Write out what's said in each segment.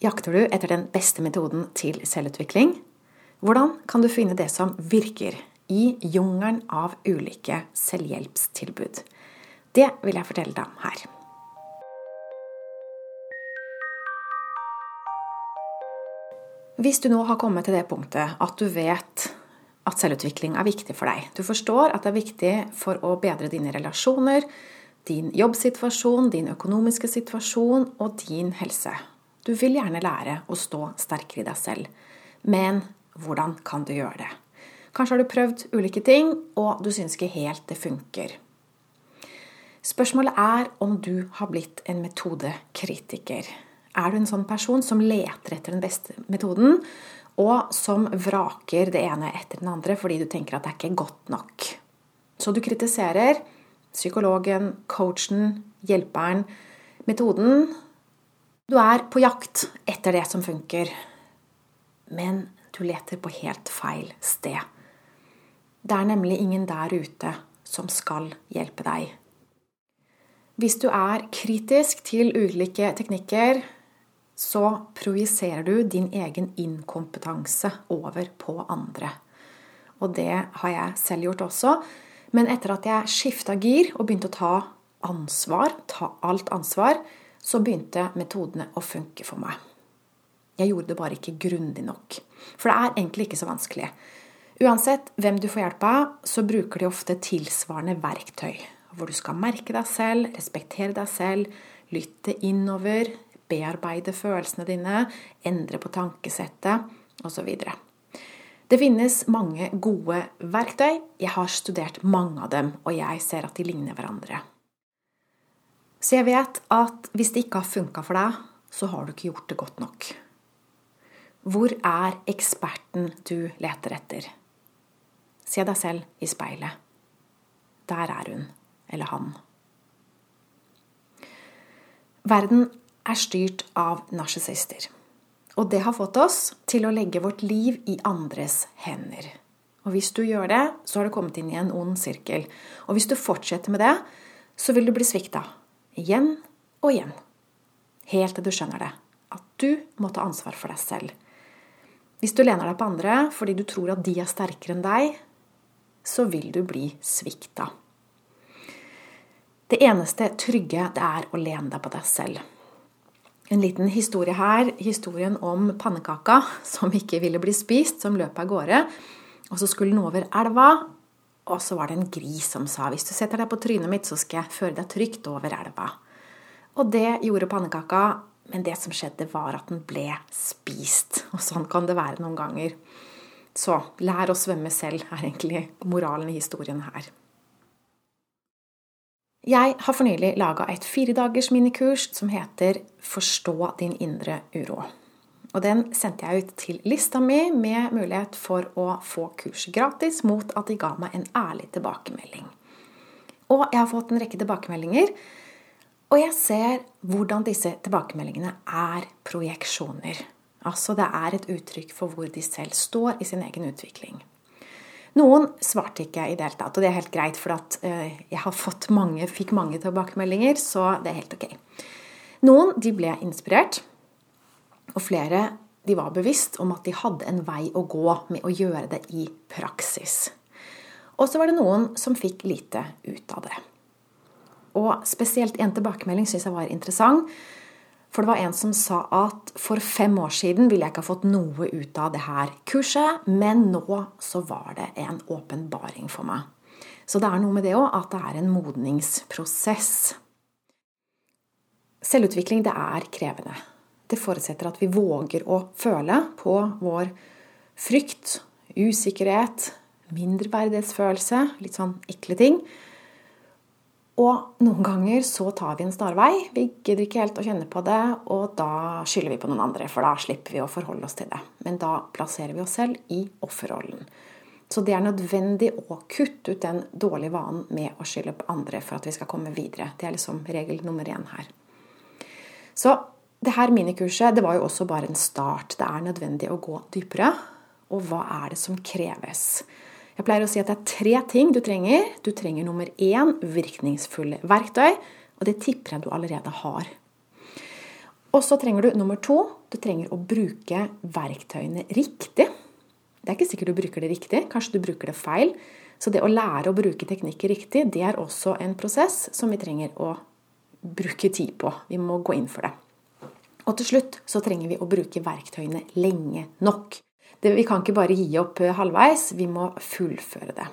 Jakter du etter den beste metoden til selvutvikling? Hvordan kan du finne det som virker i jungelen av ulike selvhjelpstilbud? Det vil jeg fortelle deg om her. Hvis du nå har kommet til det punktet at du vet at selvutvikling er viktig for deg, du forstår at det er viktig for å bedre dine relasjoner, din jobbsituasjon, din økonomiske situasjon og din helse, du vil gjerne lære å stå sterkere i deg selv. Men hvordan kan du gjøre det? Kanskje har du prøvd ulike ting, og du syns ikke helt det funker. Spørsmålet er om du har blitt en metodekritiker. Er du en sånn person som leter etter den beste metoden, og som vraker det ene etter den andre fordi du tenker at det er ikke godt nok? Så du kritiserer psykologen, coachen, hjelperen, metoden, du er på jakt etter det som funker, men du leter på helt feil sted. Det er nemlig ingen der ute som skal hjelpe deg. Hvis du er kritisk til ulike teknikker, så projiserer du din egen inkompetanse over på andre. Og det har jeg selv gjort også. Men etter at jeg skifta gir og begynte å ta ansvar, ta alt ansvar, så begynte metodene å funke for meg. Jeg gjorde det bare ikke grundig nok. For det er egentlig ikke så vanskelig. Uansett hvem du får hjelp av, så bruker de ofte tilsvarende verktøy. Hvor du skal merke deg selv, respektere deg selv, lytte innover, bearbeide følelsene dine, endre på tankesettet osv. Det finnes mange gode verktøy. Jeg har studert mange av dem, og jeg ser at de ligner hverandre. Så jeg vet at hvis det ikke har funka for deg, så har du ikke gjort det godt nok. Hvor er eksperten du leter etter? Se deg selv i speilet. Der er hun, eller han. Verden er styrt av narsissister. Og det har fått oss til å legge vårt liv i andres hender. Og hvis du gjør det, så har du kommet inn i en ond sirkel. Og hvis du fortsetter med det, så vil du bli svikta Igjen og igjen. Helt til du skjønner det. At du må ta ansvar for deg selv. Hvis du lener deg på andre fordi du tror at de er sterkere enn deg, så vil du bli svikta. Det eneste trygge det er å lene deg på deg selv. En liten historie her. Historien om pannekaka som ikke ville bli spist, som løp av gårde. Og så skulle den over elva, og så var det en gris som sa hvis du setter deg på trynet mitt, så skal jeg føre deg trygt over elva. Og det gjorde pannekaka, men det som skjedde, var at den ble spist. Og sånn kan det være noen ganger. Så lær å svømme selv, er egentlig moralen i historien her. Jeg har for nylig laga et firedagers minikurs som heter Forstå din indre uro. Og den sendte jeg ut til lista mi med mulighet for å få kurs gratis mot at de ga meg en ærlig tilbakemelding. Og jeg har fått en rekke tilbakemeldinger, og jeg ser hvordan disse tilbakemeldingene er projeksjoner. Altså det er et uttrykk for hvor de selv står i sin egen utvikling. Noen svarte ikke i det hele tatt, og det er helt greit, for at jeg har fått mange, fikk mange tilbakemeldinger, så det er helt ok. Noen de ble inspirert, og flere de var bevisst om at de hadde en vei å gå med å gjøre det i praksis. Og så var det noen som fikk lite ut av det. Og spesielt en tilbakemelding syns jeg var interessant. For det var en som sa at for fem år siden ville jeg ikke ha fått noe ut av det her kurset, men nå så var det en åpenbaring for meg. Så det er noe med det òg, at det er en modningsprosess. Selvutvikling, det er krevende. Det forutsetter at vi våger å føle på vår frykt, usikkerhet, mindreverdighetsfølelse, litt sånn ekle ting. Og noen ganger så tar vi en snarvei. Vi gidder ikke helt å kjenne på det, og da skylder vi på noen andre, for da slipper vi å forholde oss til det. Men da plasserer vi oss selv i offerrollen. Så det er nødvendig å kutte ut den dårlige vanen med å skylde på andre for at vi skal komme videre. Det er liksom regel nummer én her. Så det her minikurset det var jo også bare en start. Det er nødvendig å gå dypere. Og hva er det som kreves? Jeg pleier å si at det er tre ting du trenger. Du trenger nummer én virkningsfulle verktøy. Og det tipper jeg du allerede har. Og så trenger du nummer to du trenger å bruke verktøyene riktig. Det er ikke sikkert du bruker det riktig, kanskje du bruker det feil. Så det å lære å bruke teknikker riktig, det er også en prosess som vi trenger å bruke tid på. Vi må gå inn for det. Og til slutt så trenger vi å bruke verktøyene lenge nok. Det, vi kan ikke bare gi opp halvveis, vi må fullføre det.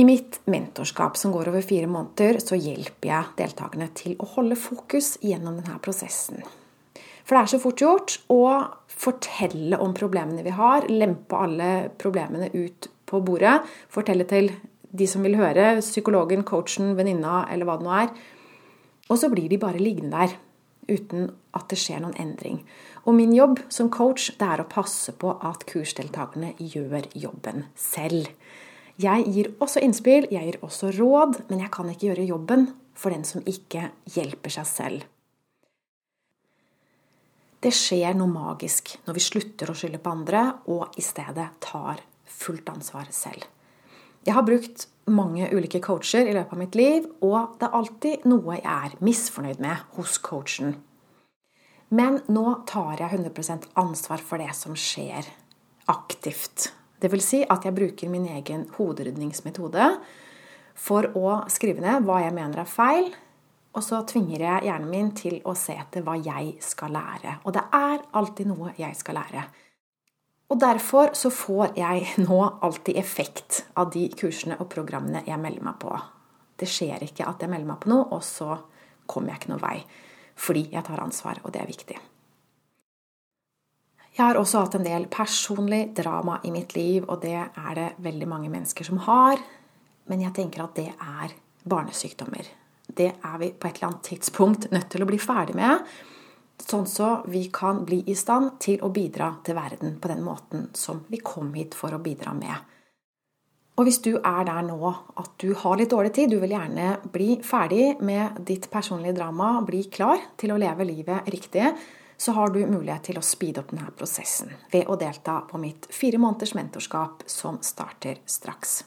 I mitt mentorskap som går over fire måneder, så hjelper jeg deltakerne til å holde fokus gjennom denne prosessen. For det er så fort gjort å fortelle om problemene vi har, lempe alle problemene ut på bordet, fortelle til de som vil høre, psykologen, coachen, venninna eller hva det nå er. Og så blir de bare liggende der uten at det skjer noen endring. Og min jobb som coach det er å passe på at kursdeltakerne gjør jobben selv. Jeg gir også innspill, jeg gir også råd, men jeg kan ikke gjøre jobben for den som ikke hjelper seg selv. Det skjer noe magisk når vi slutter å skylde på andre og i stedet tar fullt ansvar selv. Jeg har brukt mange ulike coacher i løpet av mitt liv, og det er alltid noe jeg er misfornøyd med hos coachen. Men nå tar jeg 100% ansvar for det som skjer, aktivt. Vil si at jeg bruker min egen hoderydningsmetode for å skrive ned hva jeg mener er feil, og så tvinger jeg hjernen min til å se etter hva jeg skal lære. Og det er alltid noe jeg skal lære. Og derfor så får jeg nå alltid effekt av de kursene og programmene jeg melder meg på. Det skjer ikke at jeg melder meg på noe, og så kommer jeg ikke noen vei. Fordi jeg tar ansvar, og det er viktig. Jeg har også hatt en del personlig drama i mitt liv, og det er det veldig mange mennesker som har. Men jeg tenker at det er barnesykdommer. Det er vi på et eller annet tidspunkt nødt til å bli ferdig med. Sånn så vi kan bli i stand til å bidra til verden på den måten som vi kom hit for å bidra med. Og hvis du er der nå at du har litt dårlig tid, du vil gjerne bli ferdig med ditt personlige drama, bli klar til å leve livet riktig, så har du mulighet til å speede opp denne prosessen ved å delta på mitt fire måneders mentorskap som starter straks.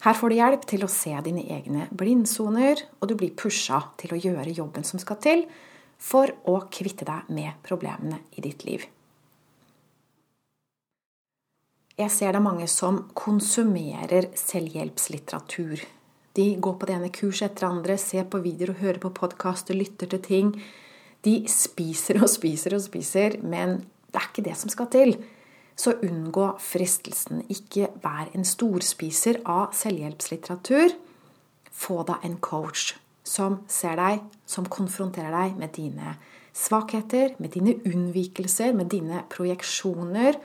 Her får du hjelp til å se dine egne blindsoner, og du blir pusha til å gjøre jobben som skal til for å kvitte deg med problemene i ditt liv. Jeg ser det er mange som konsumerer selvhjelpslitteratur. De går på det ene kurset etter andre, ser på videoer og hører på podkaster, lytter til ting de spiser og spiser og spiser, men det er ikke det som skal til. Så unngå fristelsen. Ikke vær en storspiser av selvhjelpslitteratur. Få deg en coach som ser deg, som konfronterer deg med dine svakheter, med dine unnvikelser, med dine projeksjoner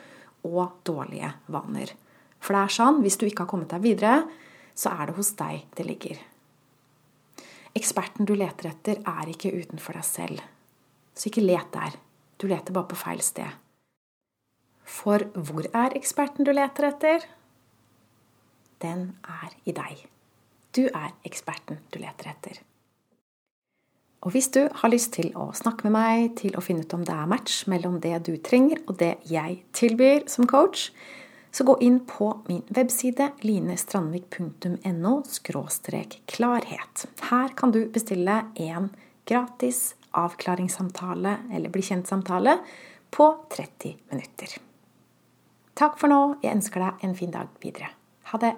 og dårlige vaner. For det er sånn, hvis du ikke har kommet deg videre, så er det hos deg det ligger. Eksperten du leter etter, er ikke utenfor deg selv. Så ikke let der. Du leter bare på feil sted. For hvor er eksperten du leter etter? Den er i deg. Du er eksperten du leter etter. Og hvis du har lyst til å snakke med meg, til å finne ut om det er match mellom det du trenger og det jeg tilbyr som coach, så gå inn på min webside linestrandvik.no klarhet. Her kan du bestille en gratis avklaringssamtale eller bli kjent-samtale på 30 minutter. Takk for nå. Jeg ønsker deg en fin dag videre. Ha det.